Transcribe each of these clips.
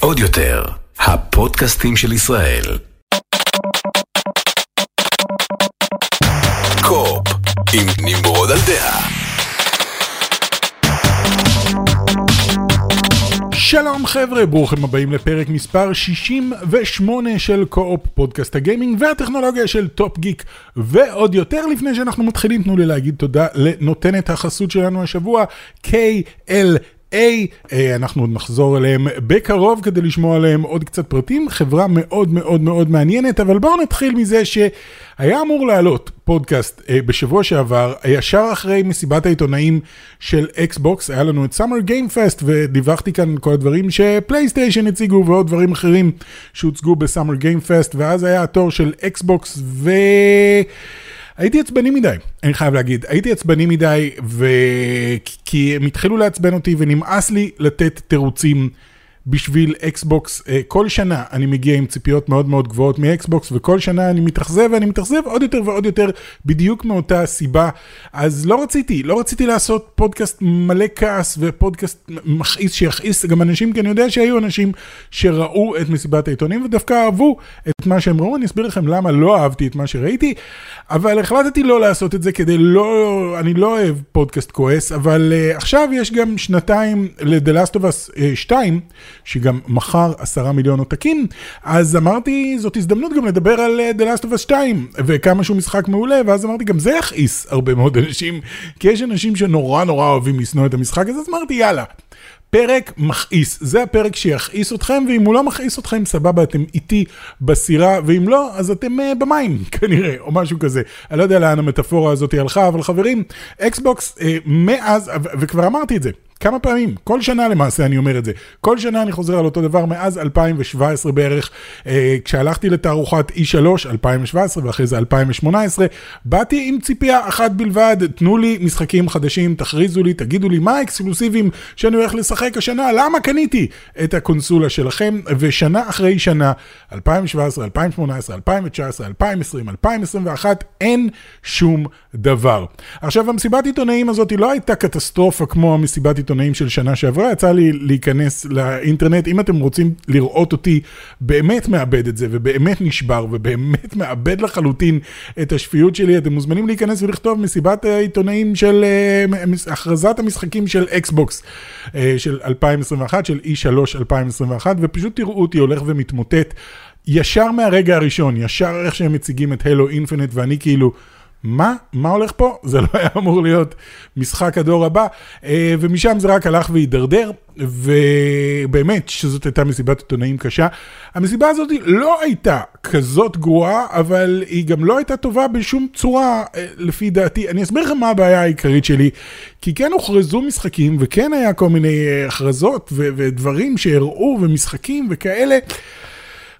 עוד יותר, הפודקאסטים של ישראל. Co-op, עם נמרוד על דעה. שלום חבר'ה, ברוכים הבאים לפרק מספר 68 של Co-op פודקאסט הגיימינג והטכנולוגיה של Top Geek ועוד יותר לפני שאנחנו מתחילים תנו לי להגיד תודה לנותנת החסות שלנו השבוע KLA, אה, אנחנו עוד נחזור אליהם בקרוב כדי לשמוע עליהם עוד קצת פרטים, חברה מאוד מאוד מאוד מעניינת, אבל בואו נתחיל מזה שהיה אמור לעלות פודקאסט אה, בשבוע שעבר, ישר אחרי מסיבת העיתונאים של Xbox, היה לנו את Summer Game Fest ודיווחתי כאן כל הדברים ש PlayStation הציגו ועוד דברים אחרים שהוצגו ב Summer Game Fest, ואז היה התור של Xbox ו... הייתי עצבני מדי, אני חייב להגיד. הייתי עצבני מדי, ו... כי הם התחילו לעצבן אותי ונמאס לי לתת תירוצים בשביל Xbox. אה, כל שנה אני מגיע עם ציפיות מאוד מאוד גבוהות מ Xbox, וכל שנה אני מתאכזב ואני מתאכזב עוד יותר ועוד יותר, בדיוק מאותה סיבה. אז לא רציתי, לא רציתי לעשות פודקאסט מלא כעס ופודקאסט מכעיס שיכעיס גם אנשים, כי אני יודע שהיו אנשים שראו את מסיבת העיתונים ודווקא אהבו את מה שהם ראו. אני אסביר לכם למה לא אהבתי את מה שראיתי, אבל החלטתי לא לעשות את זה כדי לא, אני לא אוהב פודקאסט כועס, אבל uh, עכשיו יש גם שנתיים uh, 2, שגם מכר עשרה מיליון עותקים, אז אמרתי, זאת הזדמנות גם לדבר על uh, The Last of Us 2, וכמה שהוא משחק מעולה, ואז אמרתי, גם זה יכעיס הרבה מאוד אנשים, כי יש אנשים שנורא נורא אוהבים לשנוא את המשחק הזה, אז אמרתי, יאללה. פרק מכעיס, זה הפרק שיכעיס אתכם, ואם הוא לא מכעיס אתכם, סבבה, אתם איתי בסירה, ואם לא, אז אתם uh, במים, כנראה, או משהו כזה. אני לא יודע לאן המטאפורה הזאת הלכה, אבל חברים, אקסבוקס, uh, מאז, וכבר אמרתי את זה, כמה פעמים, כל שנה למעשה אני אומר את זה. כל שנה אני חוזר על אותו דבר מאז 2017 בערך, אה, כשהלכתי לתערוכת E3, 2017 ואחרי זה 2018, באתי עם ציפייה אחת בלבד, תנו לי משחקים חדשים, תכריזו לי, תגידו לי מה האקסקלוסיבים שאני הולך לשחק השנה, למה קניתי את הקונסולה שלכם, ושנה אחרי שנה, 2017, 2018, 2019, 2020, 2021, אין שום דבר. עכשיו, המסיבת עיתונאים הזאת לא הייתה קטסטרופה כמו המסיבת עיתונאים. עיתונאים של שנה שעברה, יצא לי להיכנס לאינטרנט, אם אתם רוצים לראות אותי באמת מאבד את זה, ובאמת נשבר, ובאמת מאבד לחלוטין את השפיות שלי, אתם מוזמנים להיכנס ולכתוב מסיבת העיתונאים של, uh, הכרזת המשחקים של אקסבוקס uh, של 2021, של E3 2021, ופשוט תראו אותי הולך ומתמוטט. ישר מהרגע הראשון, ישר איך שהם מציגים את הלו אינפינט, ואני כאילו... מה? מה הולך פה? זה לא היה אמור להיות משחק הדור הבא, אה, ומשם זה רק הלך והידרדר, ובאמת שזאת הייתה מסיבת עיתונאים קשה. המסיבה הזאת לא הייתה כזאת גרועה, אבל היא גם לא הייתה טובה בשום צורה, אה, לפי דעתי. אני אסביר לכם מה הבעיה העיקרית שלי, כי כן הוכרזו משחקים, וכן היה כל מיני אה, הכרזות ודברים שהראו, ומשחקים וכאלה.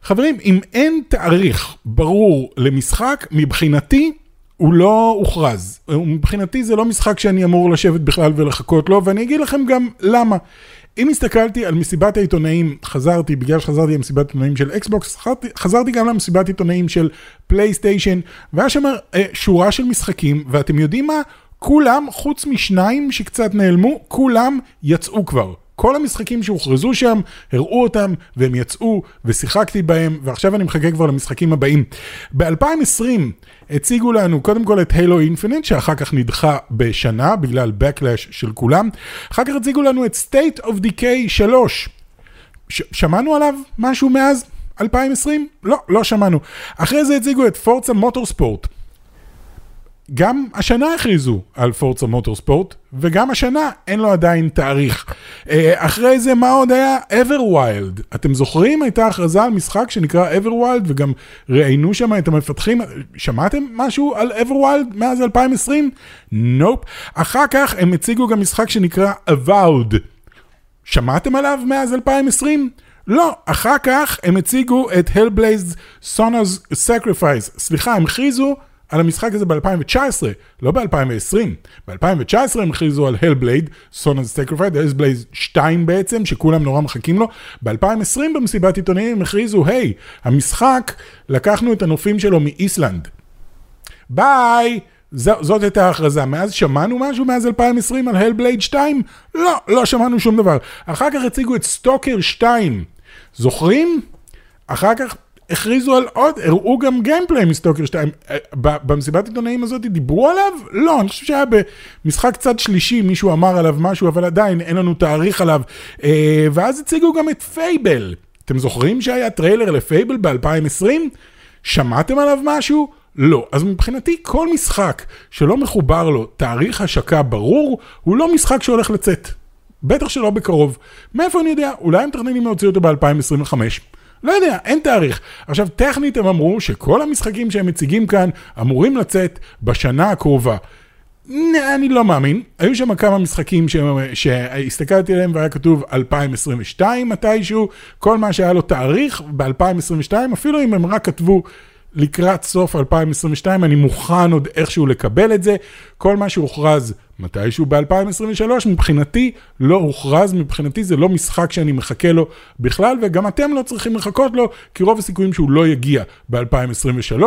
חברים, אם אין תאריך ברור למשחק, מבחינתי, הוא לא הוכרז. מבחינתי זה לא משחק שאני אמור לשבת בכלל ולחכות לו, ואני אגיד לכם גם למה. אם הסתכלתי על מסיבת העיתונאים, חזרתי, בגלל שחזרתי למסיבת עיתונאים של Xbox, חזרתי, חזרתי גם למסיבת עיתונאים של PlayStation, והיה שם אה, שורה של משחקים, ואתם יודעים מה? כולם, חוץ משניים שקצת נעלמו, כולם יצאו כבר. כל המשחקים שהוכרזו שם, הראו אותם, והם יצאו, ושיחקתי בהם, ועכשיו אני מחכה כבר למשחקים הבאים. ב-2020 הציגו לנו קודם כל את הילו אינפינט, שאחר כך נדחה בשנה, בגלל backlash של כולם. אחר כך הציגו לנו את State of Decay 3. ש- שמענו עליו משהו מאז 2020? לא, לא שמענו. אחרי זה הציגו את פורצה מוטורספורט. גם השנה הכריזו על פורצה מוטורספורט, וגם השנה אין לו עדיין תאריך. אה, אחרי זה, מה עוד היה? Everwild. אתם זוכרים? הייתה הכרזה על משחק שנקרא Everwild, וגם ראיינו שם את המפתחים. שמעתם משהו על Everwild מאז 2020? נופ. Nope. אחר כך הם הציגו גם משחק שנקרא Avowed. שמעתם עליו מאז 2020? לא, אחר כך הם הציגו את Hellblaze Sonos Sacrifice. סליחה, הם הכריזו על המשחק הזה ב-2019, לא ב-2020. ב-2019 הם הכריזו על Hellblade, Son of Sacrifice, Hellblade 2 בעצם, שכולם נורא מחכים לו. ב-2020 במסיבת עיתונאים הם הכריזו, היי, hey, המשחק, לקחנו את הנופים שלו מאיסלנד. ביי! זאת הייתה ההכרזה. מאז שמענו משהו מאז 2020 על הלבלייד 2? לא, לא שמענו שום דבר. אחר כך הציגו את Stalker 2. זוכרים? אחר כך הכריזו על עוד, הראו גם gameplay מ-Stalker 2. אה, במסיבת עיתונאים הזאת דיברו עליו? לא, אני חושב שהיה במשחק צד שלישי, מישהו אמר עליו משהו, אבל עדיין אין לנו תאריך עליו. אה, ואז הציגו גם את Fable. אתם זוכרים שהיה טריילר ל-Fable ב-2020? שמעתם עליו משהו? לא. אז מבחינתי כל משחק שלא מחובר לו תאריך השקה ברור, הוא לא משחק שהולך לצאת. בטח שלא בקרוב. מאיפה אני יודע? אולי הם מתכננים להוציא אותו ב-2025. לא יודע, אין תאריך. עכשיו, טכנית הם אמרו שכל המשחקים שהם מציגים כאן אמורים לצאת בשנה הקרובה. אני לא מאמין, היו שם כמה משחקים שהסתכלתי עליהם והיה כתוב 2022 מתישהו, כל מה שהיה לו תאריך ב-2022, אפילו אם הם רק כתבו לקראת סוף 2022, אני מוכן עוד איכשהו לקבל את זה. כל מה שהוכרז מתישהו ב-2023, מבחינתי לא הוכרז, מבחינתי זה לא משחק שאני מחכה לו בכלל, וגם אתם לא צריכים לחכות לו, כי רוב הסיכויים שהוא לא יגיע ב-2023.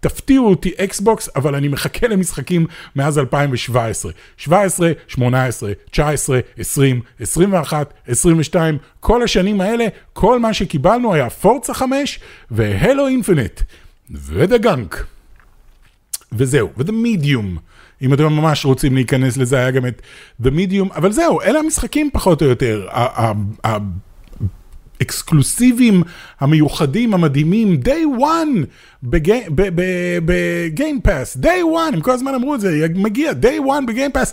תפתיעו אותי אקסבוקס, אבל אני מחכה למשחקים מאז 2017. 17, 18, 19, 20, 21, 22, כל השנים האלה, כל מה שקיבלנו היה Forza 5 ו-Halo Infinite. ו-The Gunk. וזהו, ודה מידיום. אם אתם ממש רוצים להיכנס לזה, היה גם את The Medium, אבל זהו, אלה המשחקים פחות או יותר. האקסקלוסיביים, המיוחדים, המדהימים, day one ב-Game Pass, day one, הם כל הזמן אמרו את זה, מגיע day one ב-Game Pass.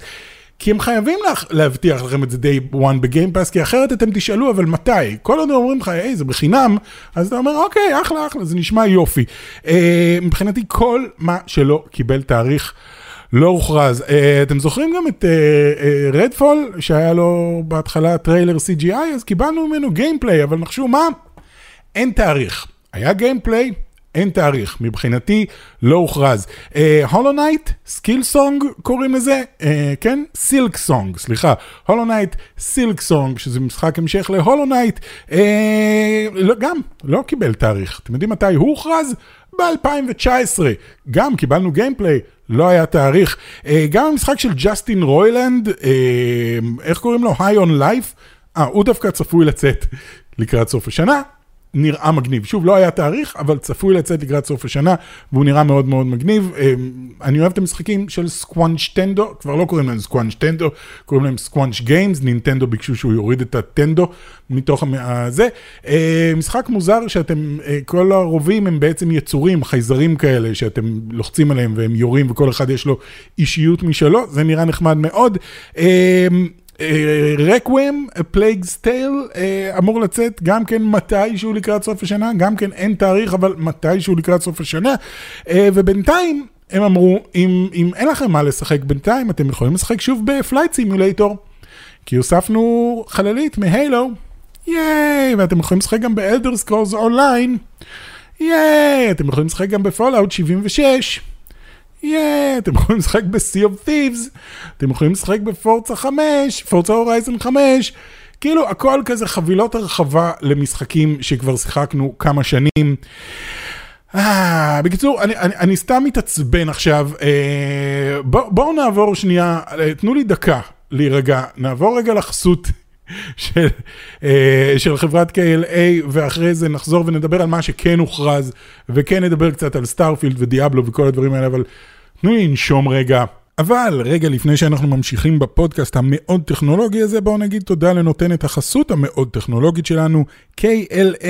כי הם חייבים לה, להבטיח לכם את זה day one ב-Game Pass, כי אחרת אתם תשאלו, אבל מתי? כל עוד אומרים לך, היי, זה בחינם, אז אתה אומר, אוקיי, אחלה, אחלה, זה נשמע יופי. אה, מבחינתי, כל מה שלא קיבל תאריך לא הוכרז. אה, אתם זוכרים גם את Redfall, אה, אה, שהיה לו בהתחלה טריילר CGI, אז קיבלנו ממנו gameplay, אבל נחשו מה? אין תאריך. היה gameplay, אין תאריך, מבחינתי לא הוכרז. Hollow Knight, Skill Song קוראים לזה, אה, כן? Silksong, סליחה. Hollow Knight, Silksong, שזה משחק המשך להולו נייט, אה, לא, גם לא קיבל תאריך. אתם יודעים מתי הוא הוכרז? ב-2019. גם קיבלנו gameplay, לא היה תאריך. אה, גם המשחק של ג'סטין רוילנד, אה, איך קוראים לו? High on Life? אה, הוא דווקא צפוי לצאת לקראת סוף השנה. נראה מגניב. שוב, לא היה תאריך, אבל צפוי לצאת לקראת סוף השנה, והוא נראה מאוד מאוד מגניב. אה, אני אוהב את המשחקים של Squanchtendo, כבר לא קוראים להם Squanchtendo, קוראים להם Squanch Games, נינטנדו ביקשו שהוא יוריד את הטנדו מתוך הזה. אה, משחק מוזר שאתם, אה, כל הרובים הם בעצם יצורים, חייזרים כאלה, שאתם לוחצים עליהם והם יורים וכל אחד יש לו אישיות משלו, זה נראה נחמד מאוד. Requiem, Plague's Tale, אמור לצאת גם כן מתישהו לקראת סוף השנה, גם כן אין תאריך, אבל מתישהו לקראת סוף השנה. אה, ובינתיים, הם אמרו, אם, אם אין לכם מה לשחק בינתיים, אתם יכולים לשחק שוב בפלייט סימולטור, כי הוספנו חללית מ-Halo, ייי, ואתם יכולים לשחק גם ב-Elder Scrolls Online, ייי, אתם יכולים לשחק גם ב-Fallout 76. יאה, אתם יכולים לשחק ב-Sea of Thieves, אתם יכולים לשחק ב-Forza 5, Forza Horizon 5, כאילו הכל כזה חבילות הרחבה למשחקים שכבר שיחקנו כמה שנים. אה, בקיצור, אני, אני, אני סתם מתעצבן עכשיו, אה, בואו בוא נעבור שנייה, אה, תנו לי דקה להירגע, נעבור רגע לחסות של, אה, של חברת KLA, ואחרי זה נחזור ונדבר על מה שכן הוכרז, וכן נדבר קצת על Starfield ו-Diablo וכל הדברים האלה, אבל תנו לי לנשום רגע. אבל רגע לפני שאנחנו ממשיכים בפודקאסט המאוד טכנולוגי הזה, בואו נגיד תודה לנותנת החסות המאוד טכנולוגית שלנו, KLA,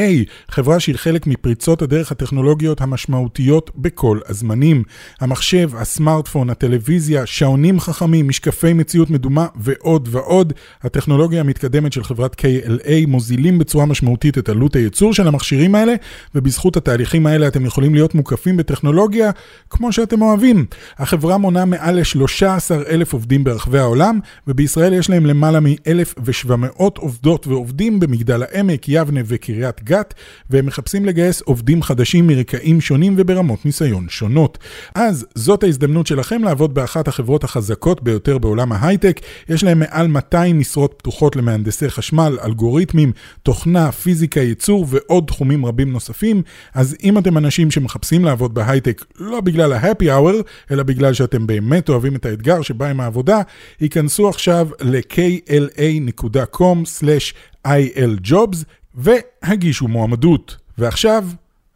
חברה שהיא חלק מפריצות הדרך הטכנולוגיות המשמעותיות בכל הזמנים. המחשב, הסמארטפון, הטלוויזיה, שעונים חכמים, משקפי מציאות מדומה ועוד ועוד. הטכנולוגיה המתקדמת של חברת KLA מוזילים בצורה משמעותית את עלות הייצור של המכשירים האלה, ובזכות התהליכים האלה אתם יכולים להיות מוקפים בטכנולוגיה כמו שאתם אוהבים. החברה מונה מעל 13 אלף עובדים ברחבי העולם, ובישראל יש להם למעלה מ-1,700 עובדות ועובדים במגדל העמק, יבנה וקריית גת, והם מחפשים לגייס עובדים חדשים מרקעים שונים וברמות ניסיון שונות. אז זאת ההזדמנות שלכם לעבוד באחת החברות החזקות ביותר בעולם ההייטק. יש להם מעל 200 משרות פתוחות למהנדסי חשמל, אלגוריתמים, תוכנה, פיזיקה, ייצור ועוד תחומים רבים נוספים. אז אם אתם אנשים שמחפשים לעבוד בהייטק לא בגלל ה-happy hour, אלא בגלל שאתם באמת אוהבים את האתגר שבא עם העבודה, ייכנסו עכשיו ל-kla.com/iljobs והגישו מועמדות. ועכשיו,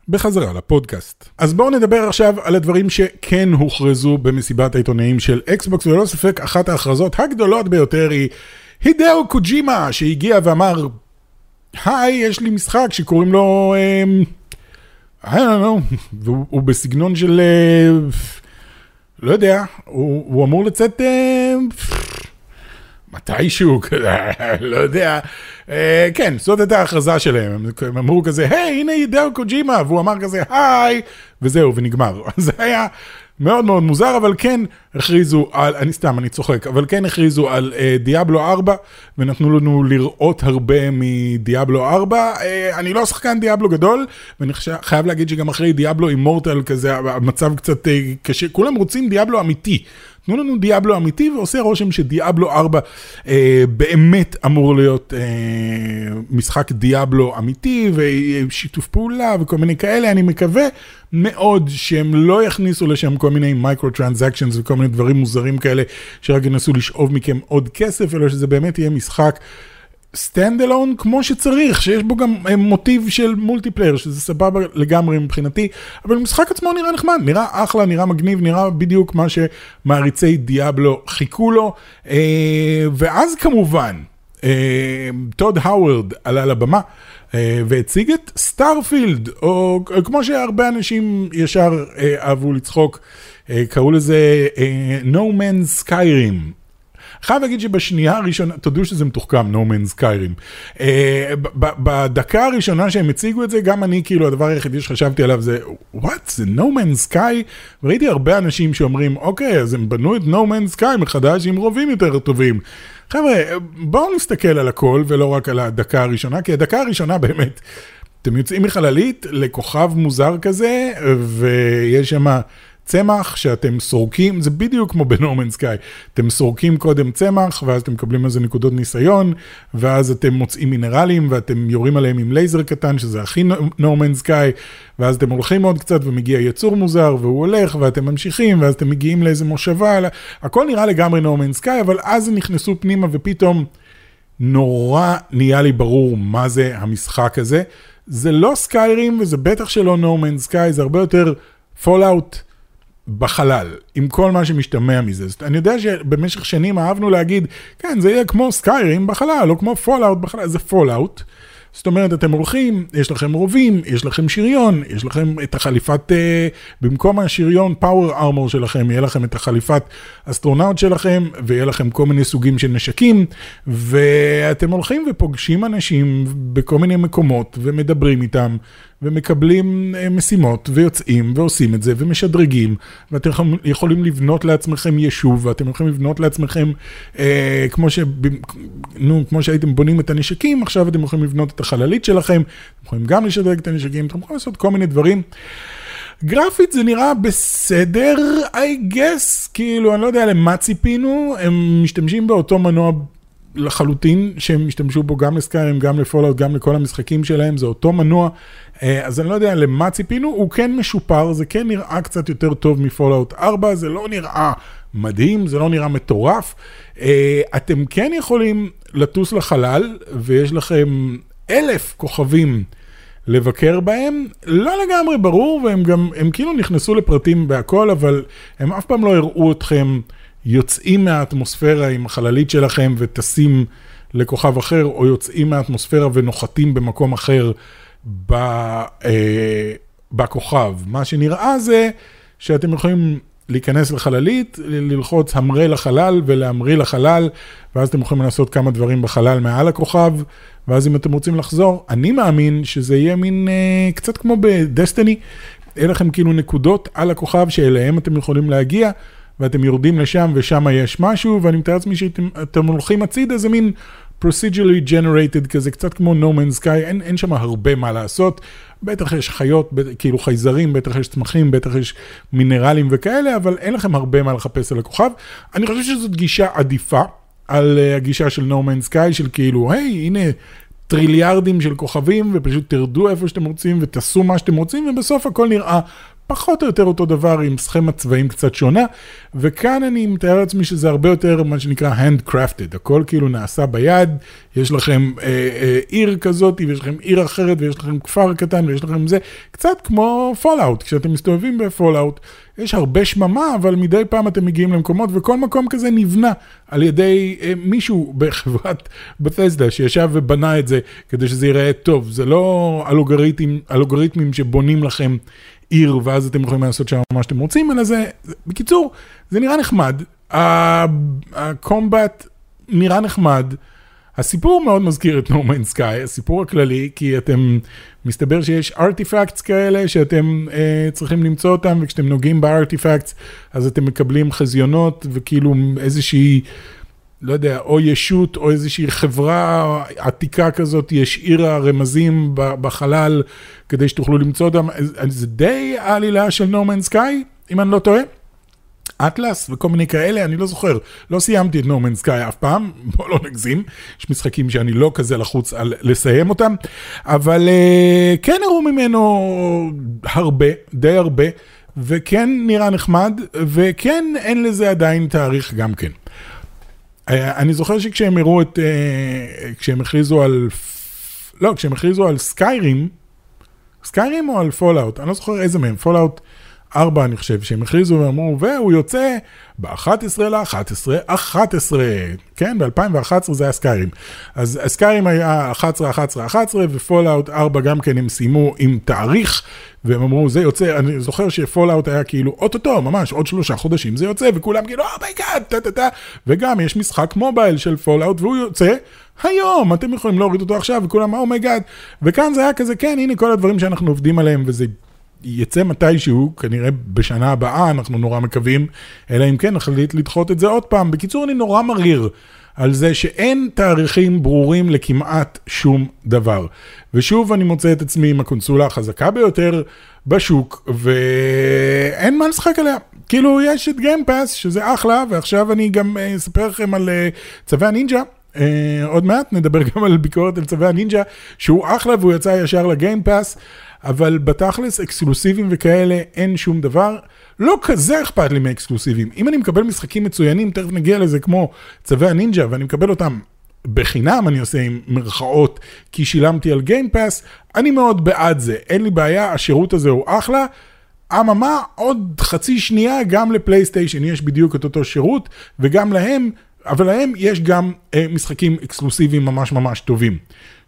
בחזרה לפודקאסט. אז בואו נדבר עכשיו על הדברים שכן הוכרזו במסיבת העיתונאים של אקסבוקס, וללא ספק אחת ההכרזות הגדולות ביותר היא הידאו קוג'ימה, שהגיע ואמר, היי, יש לי משחק שקוראים לו... I don't know, והוא בסגנון של... לא יודע, הוא, הוא אמור לצאת אה, מתישהו, לא יודע. אה, כן, זאת הייתה ההכרזה שלהם, הם אמרו כזה, היי, הנה הידאו קוג'ימה, והוא אמר כזה, היי, וזהו, ונגמר. זה היה מאוד מאוד מוזר, אבל כן הכריזו על, אני סתם, אני צוחק, אבל כן הכריזו על אה, דיאבלו 4, ונתנו לנו לראות הרבה מדיאבלו 4. אה, אני לא שחקן דיאבלו גדול, ואני חייב להגיד שגם אחרי דיאבלו אימורטל כזה, המצב קצת אה, קשה, כולם רוצים דיאבלו אמיתי. תנו לנו דיאבלו אמיתי, ועושה רושם שדיאבלו 4 אה, באמת אמור להיות אה, משחק דיאבלו אמיתי, ושיתוף פעולה וכל מיני כאלה, אני מקווה מאוד שהם לא יכניסו לשם כל מיני מייקרו טרנזקשנס וכל מיני דברים מוזרים כאלה, שרק ינסו לשאוב מכם עוד כסף, אלא שזה באמת יהיה משחק. stand alone כמו שצריך, שיש בו גם אה, מוטיב של multiplayer, שזה סבבה לגמרי מבחינתי, אבל המשחק עצמו נראה נחמד, נראה אחלה, נראה מגניב, נראה בדיוק מה שמעריצי Diablo חיכו לו, אה, ואז כמובן, טוד האוורד עלה לבמה. והציג את Starfield, או כמו שהרבה אנשים ישר אהבו לצחוק, קראו לזה No Man's Skyrim, חייב להגיד שבשנייה הראשונה, תודו שזה מתוחכם, No Man's Skyrim. בדקה הראשונה שהם הציגו את זה, גם אני, כאילו, הדבר היחידי שחשבתי עליו זה, what, זה No Man's Sky? וראיתי הרבה אנשים שאומרים, אוקיי, אז הם בנו את No Man's Sky מחדש עם רובים יותר טובים. חבר'ה, בואו נסתכל על הכל ולא רק על הדקה הראשונה, כי הדקה הראשונה באמת, אתם יוצאים מחללית לכוכב מוזר כזה, ויש שם... צמח שאתם סורקים, זה בדיוק כמו בנורמן סקאי, אתם סורקים קודם צמח, ואז אתם מקבלים איזה נקודות ניסיון, ואז אתם מוצאים מינרלים, ואתם יורים עליהם עם לייזר קטן, שזה הכי נורמן סקאי, ואז אתם הולכים עוד קצת, ומגיע יצור מוזר, והוא הולך, ואתם ממשיכים, ואז אתם מגיעים לאיזה מושבה, הכל נראה לגמרי נורמן סקאי, אבל אז נכנסו פנימה, ופתאום נורא נהיה לי ברור מה זה המשחק הזה. זה לא Skyrim, וזה בטח שלא No Man's Sky, זה הרבה יותר Fallout. בחלל, עם כל מה שמשתמע מזה. זאת, אני יודע שבמשך שנים אהבנו להגיד, כן, זה יהיה כמו Skyrim בחלל, או כמו Fallout בחלל, זה Fallout. זאת אומרת, אתם הולכים, יש לכם רובים, יש לכם שריון, יש לכם את החליפת, אה, במקום השריון power armor שלכם, יהיה לכם את החליפת אסטרונאוט שלכם, ויהיה לכם כל מיני סוגים של נשקים, ואתם הולכים ופוגשים אנשים בכל מיני מקומות, ומדברים איתם, ומקבלים uh, משימות, ויוצאים, ועושים את זה, ומשדרגים, ואתם יכולים לבנות לעצמכם יישוב, ואתם יכולים לבנות לעצמכם, uh, כמו, ש, נו, כמו שהייתם בונים את הנשקים, עכשיו אתם יכולים לבנות החללית שלכם, אתם יכולים גם לשדרג את הנשקים, אתם יכולים לעשות כל מיני דברים. גרפית זה נראה בסדר, I guess, כאילו, אני לא יודע למה ציפינו, הם משתמשים באותו מנוע לחלוטין, שהם השתמשו בו גם לסקיירים, גם לפולאאוט, גם לכל המשחקים שלהם, זה אותו מנוע, אה, אז אני לא יודע למה ציפינו, הוא כן משופר, זה כן נראה קצת יותר טוב מפולאאוט 4, זה לא נראה מדהים, זה לא נראה מטורף. אה, אתם כן יכולים לטוס לחלל, ויש לכם אלף כוכבים לבקר בהם, לא לגמרי ברור, והם גם, הם כאילו נכנסו לפרטים בהכל, אבל הם אף פעם לא הראו אתכם יוצאים מהאטמוספירה עם החללית שלכם וטסים לכוכב אחר, או יוצאים מהאטמוספירה ונוחתים במקום אחר ב, אה, בכוכב. מה שנראה זה שאתם יכולים להיכנס לחללית, ללחוץ המראה לחלל ולהמריא לחלל, ואז אתם יכולים לעשות כמה דברים בחלל מעל הכוכב, ואז אם אתם רוצים לחזור, אני מאמין שזה יהיה מין אה, קצת כמו בדסטיני, יהיה לכם כאילו נקודות על הכוכב שאליהם אתם יכולים להגיע, ואתם יורדים לשם ושם יש משהו, ואני מתאר לעצמי שאתם הולכים הצידה, זה מין procedurally generated כזה, קצת כמו No Man's Sky, אין, אין שם הרבה מה לעשות. בטח יש חיות, בטח, כאילו חייזרים, בטח יש צמחים, בטח יש מינרלים וכאלה, אבל אין לכם הרבה מה לחפש על הכוכב. אני חושב שזאת גישה עדיפה על uh, הגישה של No Man's Sky, של כאילו, היי, הנה טריליארדים של כוכבים, ופשוט תרדו איפה שאתם רוצים ותעשו מה שאתם רוצים, ובסוף הכל נראה פחות או יותר אותו דבר עם סכמת צבעים קצת שונה, וכאן אני מתאר לעצמי שזה הרבה יותר מה שנקרא handcrafted, הכל כאילו נעשה ביד, יש לכם אה, אה, עיר כזאת, ויש לכם עיר אחרת, ויש לכם כפר קטן, ויש לכם זה, קצת כמו Fallout, כשאתם מסתובבים ב-Fallout, יש הרבה שממה, אבל מדי פעם אתם מגיעים למקומות, וכל מקום כזה נבנה על ידי אה, מישהו בחברת בתסדה שישב ובנה את זה כדי שזה ייראה טוב, זה לא אלגוריתמים שבונים לכם עיר, ואז אתם יכולים לעשות שם מה שאתם רוצים, אלא זה, בקיצור, זה נראה נחמד, הקומבט נראה נחמד, הסיפור מאוד מזכיר את No Man's Sky, הסיפור הכללי, כי אתם, מסתבר שיש ארטיפקטס כאלה שאתם אה, צריכים למצוא אותם, וכשאתם נוגעים בארטיפקטס, אז אתם מקבלים חזיונות וכאילו איזושהי... לא יודע, או ישות או איזושהי חברה עתיקה כזאת, השאירה רמזים בחלל כדי שתוכלו למצוא אותם. זה די העלילה של No Man's Sky, אם אני לא טועה. אטלס וכל מיני כאלה, אני לא זוכר, לא סיימתי את No Man's Sky אף פעם, בוא לא נגזים, יש משחקים שאני לא כזה לחוץ על לסיים אותם, אבל uh, כן הראו ממנו הרבה, די הרבה, וכן נראה נחמד, וכן אין לזה עדיין תאריך גם כן. אה, אני זוכר שכשהם הראו את, אה, כשהם הכריזו על, לא, כשהם הכריזו על Skyrim, Skyrim או על Fallout, אני לא זוכר איזה מהם, Fallout 4 אני חושב, שהם הכריזו ואמרו, והוא יוצא ב-11 ל-11, 11, כן, ב-2011 זה היה Skyrim. אז Skyrim היה 11, 11, 11, ו-Fallout 4 גם כן הם סיימו עם תאריך, והם אמרו, זה יוצא, אני זוכר ש Fallout היה כאילו, אוטוטו, ממש, עוד שלושה חודשים זה יוצא, וכולם כאילו, oh my god, טה טה טה, וגם יש משחק mobile של Fallout, והוא יוצא היום, אתם יכולים להוריד אותו עכשיו, וכולם, oh my god, וכאן זה היה כזה, כן, הנה כל הדברים שאנחנו עובדים עליהם, וזה יצא מתישהו, כנראה בשנה הבאה, אנחנו נורא מקווים, אלא אם כן נחליט לדחות את זה עוד פעם. בקיצור, אני נורא מריר על זה שאין תאריכים ברורים לכמעט שום דבר. ושוב, אני מוצא את עצמי עם הקונסולה החזקה ביותר בשוק, ואין מה לשחק עליה. כאילו, יש את Game Pass, שזה אחלה, ועכשיו אני גם אה, אספר לכם על אה, צבי הנינג'ה. אה, עוד מעט נדבר גם על ביקורת על צבי הנינג'ה, שהוא אחלה והוא יצא ישר ל Game Pass. אבל בתכלס אקסקלוסיבים וכאלה אין שום דבר. לא כזה אכפת לי מאקסקלוסיבים. אם אני מקבל משחקים מצוינים, תכף נגיע לזה כמו צבי הנינג'ה, ואני מקבל אותם בחינם, אני עושה עם מרכאות, כי שילמתי על גיימפאס, אני מאוד בעד זה, אין לי בעיה, השירות הזה הוא אחלה. אממה, עוד חצי שנייה, גם לפלייסטיישן יש בדיוק את אותו שירות, וגם להם, אבל להם יש גם אה, משחקים אקסקלוסיביים ממש ממש טובים.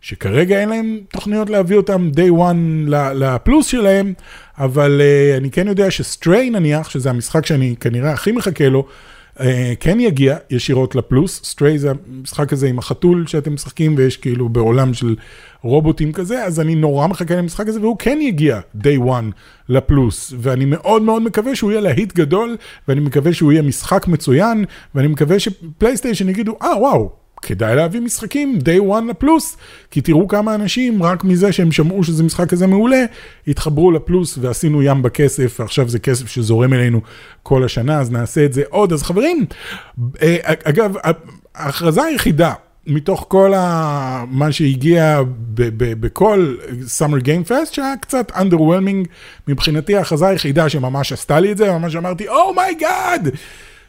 שכרגע אין להם תוכניות להביא אותם day one לפלוס שלהם, אבל uh, אני כן יודע שסטריי נניח, שזה המשחק שאני כנראה הכי מחכה לו, כן יגיע ישירות לפלוס. סטריי זה המשחק הזה עם החתול שאתם משחקים ויש כאילו בעולם של רובוטים כזה, אז אני נורא מחכה למשחק הזה והוא כן יגיע day one לפלוס, ואני מאוד מאוד מקווה שהוא יהיה להיט גדול, ואני מקווה שהוא יהיה משחק מצוין, ואני מקווה שפלייסטיישן יגידו, אה ah, וואו. כדאי להביא משחקים day one לפלוס, כי תראו כמה אנשים רק מזה שהם שמעו שזה משחק כזה מעולה, התחברו לפלוס ועשינו ים בכסף, ועכשיו זה כסף שזורם אלינו כל השנה, אז נעשה את זה עוד. אז חברים, אה, אגב, ההכרזה היחידה מתוך כל ה... מה שהגיע בכל Summer Game Fest, שהיה קצת underwhelming מבחינתי, ההכרזה היחידה שממש עשתה לי את זה, ממש אמרתי, oh my god! Oh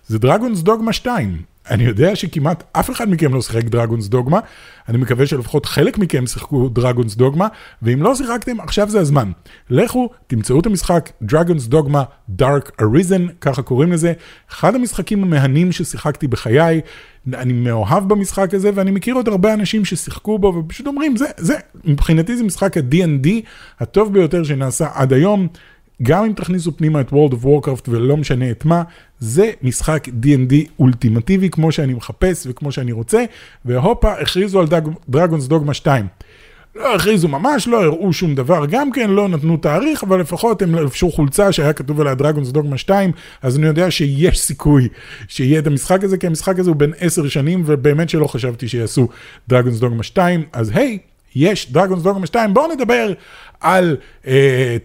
זה Dragon's Dogma 2. אני יודע שכמעט אף אחד מכם לא שיחק Dragon's Dogma, אני מקווה שלפחות חלק מכם שיחקו Dragon's Dogma, ואם לא שיחקתם, עכשיו זה הזמן. לכו, תמצאו את המשחק דרגונס דוגמה Dark Arisen, ככה קוראים לזה, אחד המשחקים המהנים ששיחקתי בחיי, אני מאוהב במשחק הזה, ואני מכיר עוד הרבה אנשים ששיחקו בו, ופשוט אומרים, זה, זה, מבחינתי זה משחק ה-D&D הטוב ביותר שנעשה עד היום. גם אם תכניסו פנימה את World of Warcraft ולא משנה את מה, זה משחק D&D אולטימטיבי כמו שאני מחפש וכמו שאני רוצה, והופה, הכריזו על דרגונס דוגמה 2. לא הכריזו ממש, לא הראו שום דבר גם כן, לא נתנו תאריך, אבל לפחות הם לבשו חולצה שהיה כתוב עליה דרגונס דוגמה 2, אז אני יודע שיש סיכוי שיהיה את המשחק הזה, כי המשחק הזה הוא בן 10 שנים, ובאמת שלא חשבתי שיעשו דרגונס דוגמה 2, אז היי, hey, יש דרגונס דוגמה 2, בואו נדבר על uh,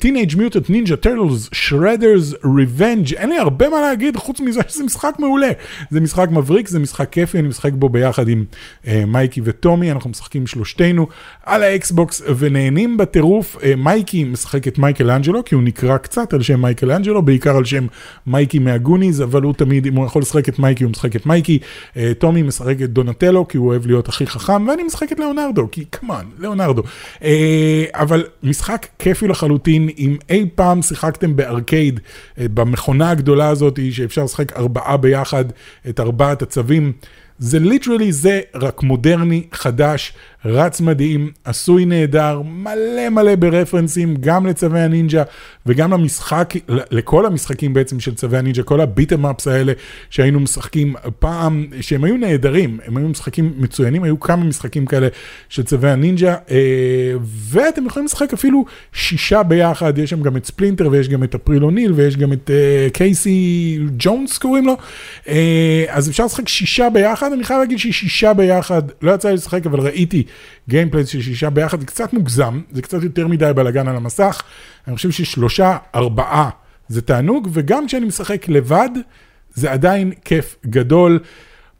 Teenage Mutant Ninja Turtles Shredder's Revenge, אין לי הרבה מה להגיד חוץ מזה שזה משחק מעולה. זה משחק מבריק, זה משחק כיפי, אני משחק בו ביחד עם אה, מייקי וטומי, אנחנו משחקים שלושתנו על ה Xbox ונהנים בטירוף. אה, מייקי משחק את מייקל אנג'לו, כי הוא נקרא קצת על שם מייקל אנג'לו, בעיקר על שם מייקי מה Goonies, אבל הוא תמיד, אם הוא יכול לשחק את מייקי, הוא משחק את מייקי. אה, טומי משחק את דונטלו, כי הוא אוהב להיות הכי חכם, ואני משחק את ליאונרדו, כי כמובן, ליאונרדו. אבל משחק כיפי לחלוטין, אם אי פעם שיחקתם בארקייד, אה, במכונה הגדולה הזאת שאפשר לשחק ארבעה ביחד, את ארבעת הצבים, זה literally זה, רק מודרני, חדש, רץ מדהים, עשוי נהדר, מלא מלא ברפרנסים, גם לצבי הנינג'ה וגם למשחק, לכל המשחקים בעצם של צבי הנינג'ה, כל ה beat 'em ups האלה שהיינו משחקים פעם, שהם היו נהדרים, הם היו משחקים מצוינים, היו כמה משחקים כאלה של צבי הנינג'ה, אה, ואתם יכולים לשחק אפילו שישה ביחד, יש שם גם את ספלינטר ויש גם את אפריל אוניל ויש גם את אה, קייסי ג'ונס קוראים לו, אה, אז אפשר לשחק שישה ביחד, אני חייב להגיד ששישה ביחד, לא יצא לי לשחק אבל ראיתי gameplay של שישה ביחד, זה קצת מוגזם, זה קצת יותר מדי בלאגן על המסך. אני חושב ששלושה, ארבעה זה תענוג, וגם כשאני משחק לבד, זה עדיין כיף גדול.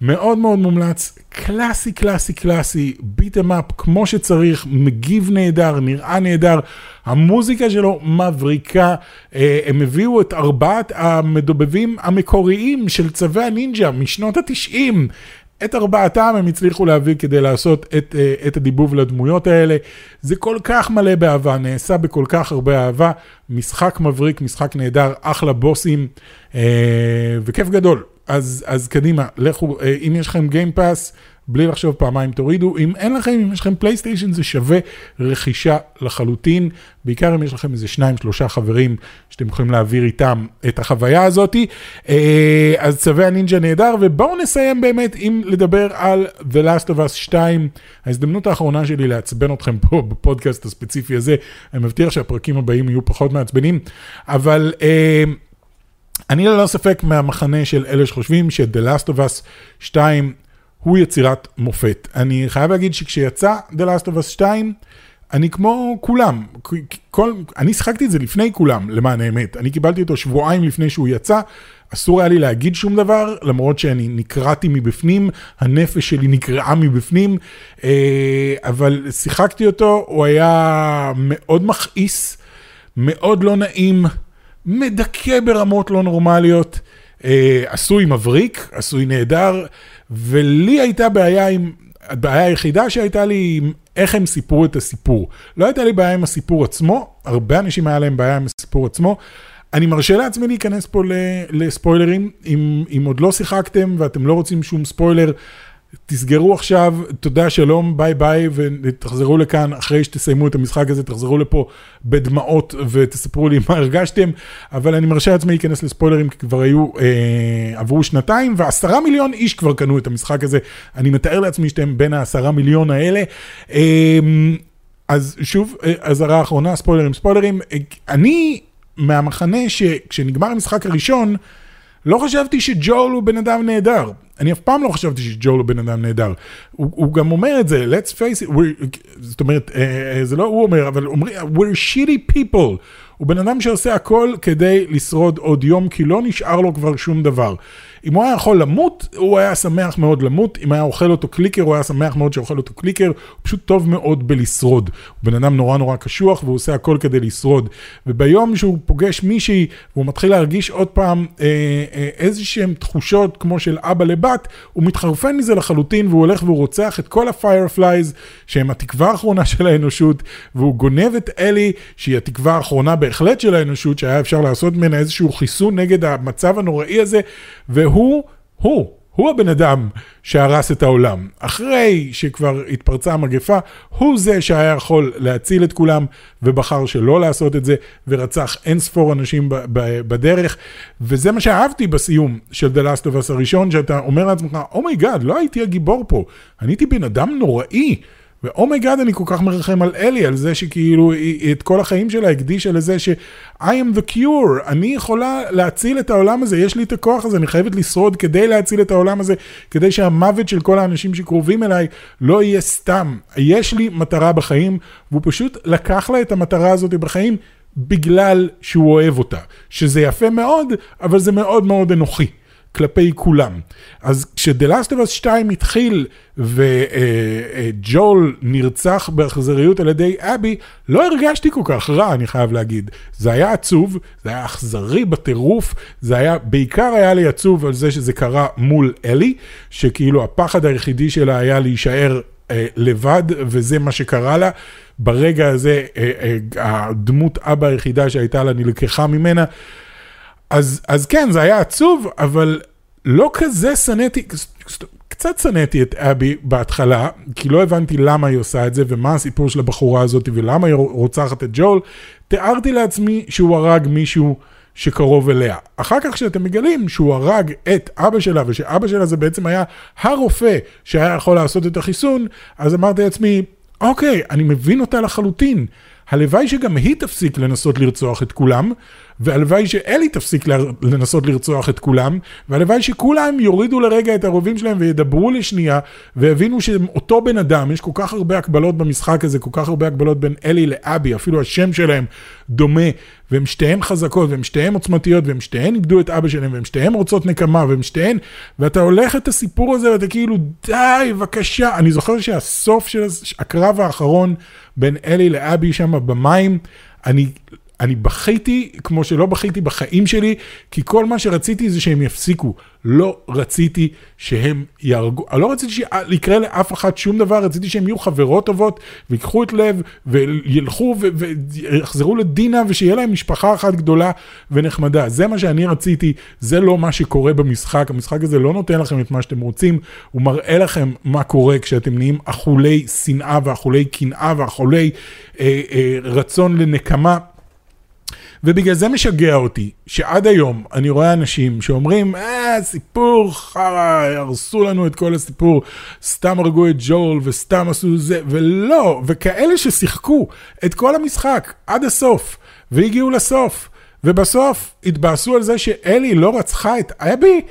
מאוד מאוד מומלץ, קלאסי, קלאסי, קלאסי, beat 'em up כמו שצריך, מגיב נהדר, נראה נהדר, המוזיקה שלו מבריקה, אה, הם הביאו את ארבעת המדובבים המקוריים של צבי הנינג'ה משנות התשעים, את ארבעתם הם הצליחו להביא כדי לעשות את, אה, את הדיבוב לדמויות האלה. זה כל כך מלא באהבה, נעשה בכל כך הרבה אהבה. משחק מבריק, משחק נהדר, אחלה בוסים, אה, וכיף גדול. אז, אז קדימה, לכו, אה, אם יש לכם Game Pass, בלי לחשוב פעמיים תורידו, אם אין לכם, אם יש לכם PlayStation זה שווה רכישה לחלוטין, בעיקר אם יש לכם איזה שניים שלושה חברים שאתם יכולים להעביר איתם את החוויה הזאתי, אה, אז צווי הנינג'ה נהדר, ובואו נסיים באמת עם לדבר על The Last of Us 2, ההזדמנות האחרונה שלי לעצבן אתכם פה בפודקאסט הספציפי הזה, אני מבטיח שהפרקים הבאים יהיו פחות מעצבנים, אבל... Uh, אני ללא ספק מהמחנה של אלה שחושבים ש-The Last of Us 2 הוא יצירת מופת. אני חייב להגיד שכשיצא The Last of Us 2, אני כמו כולם, כל, אני שיחקתי את זה לפני כולם, למען האמת. אני קיבלתי אותו שבועיים לפני שהוא יצא, אסור היה לי להגיד שום דבר, למרות שאני נקרעתי מבפנים, הנפש שלי נקרעה מבפנים, אה, אבל שיחקתי אותו, הוא היה מאוד מכעיס, מאוד לא נעים, מדכא ברמות לא נורמליות, אה, עשוי מבריק, עשוי נהדר. ולי הייתה בעיה עם, הבעיה היחידה שהייתה לי עם איך הם סיפרו את הסיפור. לא הייתה לי בעיה עם הסיפור עצמו, הרבה אנשים היה להם בעיה עם הסיפור עצמו. אני מרשה לעצמי להיכנס פה לספוילרים, אם, אם עוד לא שיחקתם ואתם לא רוצים שום ספוילר, תסגרו עכשיו, תודה, שלום, ביי ביי, ותחזרו לכאן אחרי שתסיימו את המשחק הזה, תחזרו לפה בדמעות ותספרו לי מה הרגשתם, אבל אני מרשה לעצמי להיכנס לספוילרים, כי כבר היו, אה, עברו שנתיים, ועשרה מיליון איש כבר קנו את המשחק הזה, אני מתאר לעצמי שאתם בין העשרה מיליון האלה. אה, אז שוב, אה, אזהרה אחרונה, ספוילרים, ספוילרים, אה, אני מהמחנה שכשנגמר המשחק הראשון, לא חשבתי שג'ול הוא בן אדם נהדר. אני אף פעם לא חשבתי שג'ול הוא בן אדם נהדר. הוא, הוא גם אומר את זה, let's face it, זאת אומרת, אה, זה לא הוא אומר, אבל אומרים, we're shitty people. הוא בן אדם שעושה הכל כדי לשרוד עוד יום, כי לא נשאר לו כבר שום דבר. אם הוא היה יכול למות, הוא היה שמח מאוד למות, אם היה אוכל אותו clicker, הוא היה שמח מאוד שאוכל אותו clicker, הוא פשוט טוב מאוד בלשרוד. הוא בן אדם נורא נורא קשוח, והוא עושה הכל כדי לשרוד. וביום שהוא פוגש מישהי, והוא מתחיל להרגיש עוד פעם אה, אה, איזה שהן תחושות כמו של אבא לבת, הוא מתחרפן מזה לחלוטין, והוא הולך והוא רוצח את כל ה Fireflies, שהם התקווה האחרונה של האנושות, והוא גונב את אלי, שהיא התקווה האחרונה בהחלט של האנושות, שהיה אפשר לעשות ממנה איזשהו חיסון נגד המצב הנוראי הזה, והוא, הוא, הוא הבן אדם שהרס את העולם. אחרי שכבר התפרצה המגפה, הוא זה שהיה יכול להציל את כולם, ובחר שלא לעשות את זה, ורצח אין ספור אנשים בדרך. וזה מה שאהבתי בסיום של The Last of Us הראשון, שאתה אומר לעצמך, oh my god, oh לא הייתי הגיבור פה, אני הייתי בן אדם נוראי. ו oh my god אני כל כך מרחם על אלי, על זה שכאילו היא את כל החיים שלה הקדישה לזה ש- I am the cure, אני יכולה להציל את העולם הזה, יש לי את הכוח הזה, אני חייבת לשרוד כדי להציל את העולם הזה, כדי שהמוות של כל האנשים שקרובים אליי לא יהיה סתם. יש לי מטרה בחיים, והוא פשוט לקח לה את המטרה הזאת בחיים. בגלל שהוא אוהב אותה, שזה יפה מאוד, אבל זה מאוד מאוד אנוכי. כלפי כולם. אז כשדה לאסט אוף 2 התחיל וג'ול נרצח באכזריות על ידי אבי, לא הרגשתי כל כך רע, אני חייב להגיד. זה היה עצוב, זה היה אכזרי בטירוף, זה היה, בעיקר היה לי עצוב על זה שזה קרה מול אלי, שכאילו הפחד היחידי שלה היה להישאר אה, לבד, וזה מה שקרה לה. ברגע הזה, אה, אה, הדמות אבא היחידה שהייתה לה נלקחה ממנה. אז, אז כן, זה היה עצוב, אבל לא כזה שנאתי, קצת שנאתי את אבי בהתחלה, כי לא הבנתי למה היא עושה את זה, ומה הסיפור של הבחורה הזאת, ולמה היא רוצחת את ג'ול. תיארתי לעצמי שהוא הרג מישהו שקרוב אליה. אחר כך כשאתם מגלים שהוא הרג את אבא שלה, ושאבא שלה זה בעצם היה הרופא שהיה יכול לעשות את החיסון, אז אמרתי לעצמי, אוקיי, אני מבין אותה לחלוטין. הלוואי שגם היא תפסיק לנסות לרצוח את כולם, והלוואי שאלי תפסיק לנסות לרצוח את כולם, והלוואי שכולם יורידו לרגע את הרובים שלהם וידברו לשנייה, ויבינו שהם אותו בן אדם, יש כל כך הרבה הקבלות במשחק הזה, כל כך הרבה הקבלות בין אלי לאבי, אפילו השם שלהם דומה, והם שתיהן חזקות, והם שתיהן עוצמתיות, והם שתיהן איבדו את אבא שלהם, והם שתיהן רוצות נקמה, והם שתיהן, ואתה הולך את הסיפור הזה, ואתה כאילו, די, בבקשה. אני זוכר שהסוף של הקרב האחרון בין אלי לאבי שם במים, אני אני בכיתי כמו שלא בכיתי בחיים שלי, כי כל מה שרציתי זה שהם יפסיקו. לא רציתי שהם יהרגו, לא רציתי שיקרה לאף אחד שום דבר, רציתי שהם יהיו חברות טובות, ויקחו את לב, וילכו ויחזרו לדינה, ושיהיה להם משפחה אחת גדולה ונחמדה. זה מה שאני רציתי, זה לא מה שקורה במשחק. המשחק הזה לא נותן לכם את מה שאתם רוצים, הוא מראה לכם מה קורה כשאתם נהיים אכולי שנאה ואכולי קנאה ואכולי אה, אה, רצון לנקמה. ובגלל זה משגע אותי, שעד היום אני רואה אנשים שאומרים, אה, סיפור חרא, הרסו לנו את כל הסיפור, סתם הרגו את ג'ול וסתם עשו זה, ולא, וכאלה ששיחקו את כל המשחק עד הסוף, והגיעו לסוף, ובסוף התבאסו על זה שאלי לא רצחה את אבי,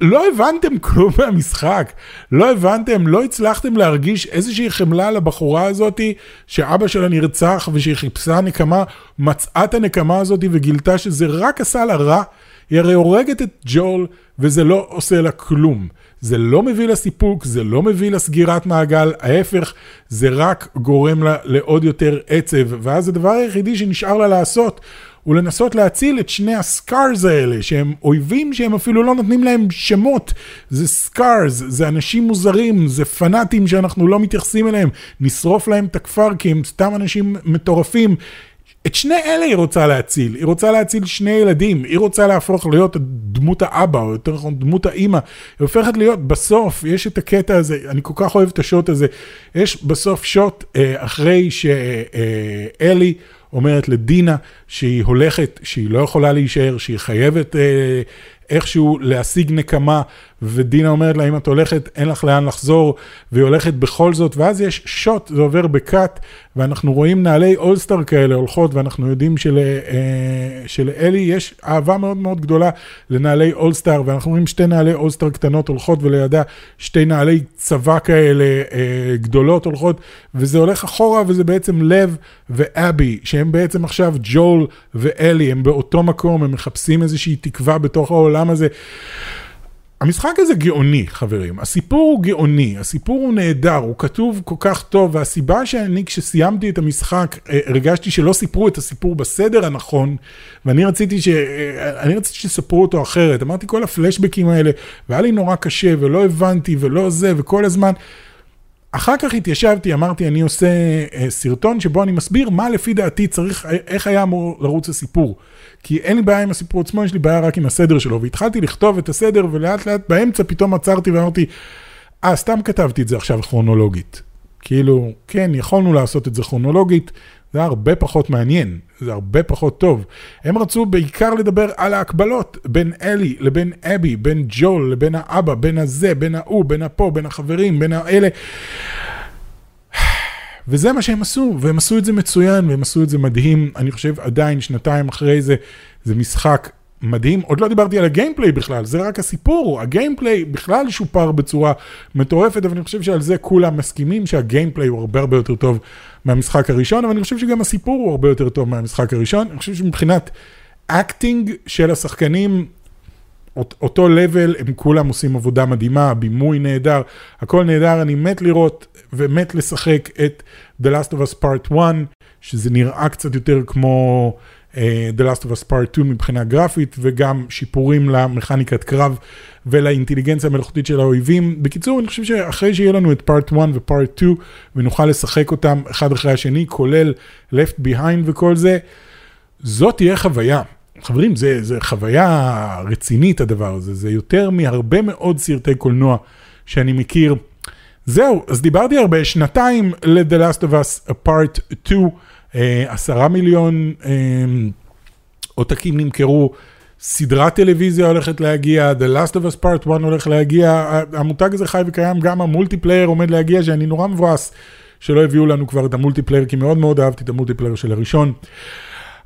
לא הבנתם כלום מהמשחק, לא הבנתם, לא הצלחתם להרגיש איזושהי חמלה לבחורה הזאתי שאבא שלה נרצח ושהיא חיפשה נקמה, מצאה את הנקמה הזאתי וגילתה שזה רק עשה לה רע, היא הרי הורגת את ג'ול וזה לא עושה לה כלום. זה לא מביא לה סיפוק, זה לא מביא לה סגירת מעגל, ההפך, זה רק גורם לה לעוד יותר עצב, ואז הדבר היחידי שנשאר לה לעשות הוא לנסות להציל את שני ה Scars האלה, שהם אויבים שהם אפילו לא נותנים להם שמות. זה Scars, זה אנשים מוזרים, זה פנאטים שאנחנו לא מתייחסים אליהם. נשרוף להם את הכפר כי הם סתם אנשים מטורפים. את שני אלה היא רוצה להציל, היא רוצה להציל שני ילדים, היא רוצה להפוך להיות דמות האבא, או יותר נכון דמות האימא, היא הופכת להיות, בסוף יש את הקטע הזה, אני כל כך אוהב את השוט הזה, יש בסוף שוט אה, אחרי שאלי אה, אומרת לדינה שהיא הולכת, שהיא לא יכולה להישאר, שהיא חייבת אה, איכשהו להשיג נקמה, ודינה אומרת לה, אם את הולכת, אין לך לאן לחזור, והיא הולכת בכל זאת, ואז יש שוט, זה עובר בקאט, ואנחנו רואים נעלי אולסטאר כאלה הולכות, ואנחנו יודעים של, אה, שלאלי יש אהבה מאוד מאוד גדולה לנעלי אולסטאר, ואנחנו רואים שתי נעלי אולסטאר קטנות הולכות, ולידה שתי נעלי צבא כאלה אה, גדולות הולכות, וזה הולך אחורה, וזה בעצם לב ואבי, שהם בעצם עכשיו ג'ול ואלי, הם באותו מקום, הם מחפשים איזושהי תקווה בתוך העולם הזה. המשחק הזה גאוני, חברים. הסיפור הוא גאוני, הסיפור הוא נהדר, הוא כתוב כל כך טוב, והסיבה שאני, כשסיימתי את המשחק, אה, הרגשתי שלא סיפרו את הסיפור בסדר הנכון, ואני רציתי, ש... אה, אני רציתי שספרו אותו אחרת. אמרתי, כל הפלשבקים האלה, והיה לי נורא קשה, ולא הבנתי, ולא זה, וכל הזמן... אחר כך התיישבתי, אמרתי, אני עושה אה, סרטון שבו אני מסביר מה לפי דעתי צריך, איך היה אמור לרוץ הסיפור. כי אין לי בעיה עם הסיפור עצמו, יש לי בעיה רק עם הסדר שלו. והתחלתי לכתוב את הסדר, ולאט לאט באמצע פתאום עצרתי ואמרתי, אה, סתם כתבתי את זה עכשיו כרונולוגית. כאילו, כן, יכולנו לעשות את זה כרונולוגית, זה הרבה פחות מעניין, זה הרבה פחות טוב. הם רצו בעיקר לדבר על ההקבלות בין אלי לבין אבי, בין ג'ול לבין האבא, בין הזה, בין ההוא, בין הפה, בין החברים, בין האלה. וזה מה שהם עשו, והם עשו את זה מצוין, והם עשו את זה מדהים. אני חושב עדיין, שנתיים אחרי זה, זה משחק מדהים. עוד לא דיברתי על ה gameplay בכלל, זה רק הסיפור. ה gameplay בכלל שופר בצורה מטורפת, אבל אני חושב שעל זה כולם מסכימים שה gameplay הוא הרבה הרבה יותר טוב מהמשחק הראשון, אבל אני חושב שגם הסיפור הוא הרבה יותר טוב מהמשחק הראשון. אני חושב שמבחינת acting של השחקנים, another level, הם כולם עושים עבודה מדהימה, בימוי נהדר, הכל נהדר, אני מת לראות ומת לשחק את The Last of Us Part 1, שזה נראה קצת יותר כמו The Last of Us Part 2 מבחינה גרפית, וגם שיפורים למכניקת קרב ולאינטליגנציה המלאכותית של האויבים. בקיצור, אני חושב שאחרי שיהיה לנו את Part 1 ו-Part 2, ונוכל לשחק אותם אחד אחרי השני, כולל Left Behind וכל זה, זאת תהיה חוויה. חברים, זה, זה חוויה רצינית הדבר הזה, זה יותר מהרבה מאוד סרטי קולנוע שאני מכיר. זהו, אז דיברתי הרבה, שנתיים ל-The Last of Us Part 2, אה, עשרה מיליון אה, עותקים נמכרו, סדרת טלוויזיה הולכת להגיע, The Last of Us Part 1 הולך להגיע, המותג הזה חי וקיים, גם ה multiplayer עומד להגיע, שאני נורא מבואס שלא הביאו לנו כבר את ה multiplayer, כי מאוד מאוד אהבתי את ה multiplayer של הראשון.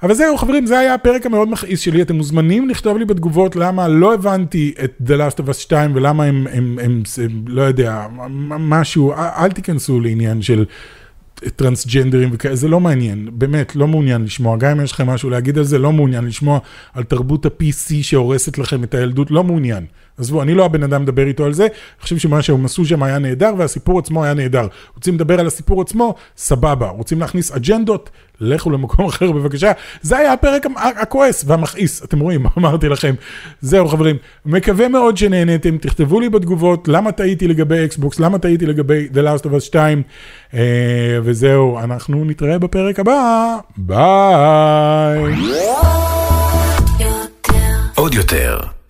אבל זהו חברים, זה היה הפרק המאוד מכעיס שלי, אתם מוזמנים לכתוב לי בתגובות למה לא הבנתי את The Last of Us 2 ולמה הם, הם, הם, הם לא יודע, משהו, אל תיכנסו לעניין של טרנסג'נדרים וכאלה, זה לא מעניין, באמת, לא מעוניין לשמוע, גם אם יש לכם משהו להגיד על זה, לא מעוניין לשמוע על תרבות ה-PC שהורסת לכם את הילדות, לא מעוניין. עזבו, אני לא הבן אדם לדבר איתו על זה, אני חושב שמה שהם עשו שם היה נהדר, והסיפור עצמו היה נהדר. רוצים לדבר על הסיפור עצמו? סבבה. רוצים להכניס אג'נדות? לכו למקום אחר בבקשה. זה היה הפרק הכועס והמכעיס, אתם רואים, אמרתי לכם. זהו חברים, מקווה מאוד שנהניתם, תכתבו לי בתגובות למה טעיתי לגבי אקסבוקס, למה טעיתי לגבי The Last of Us 2, אה, וזהו, אנחנו נתראה בפרק הבא, ביי. עוד יותר,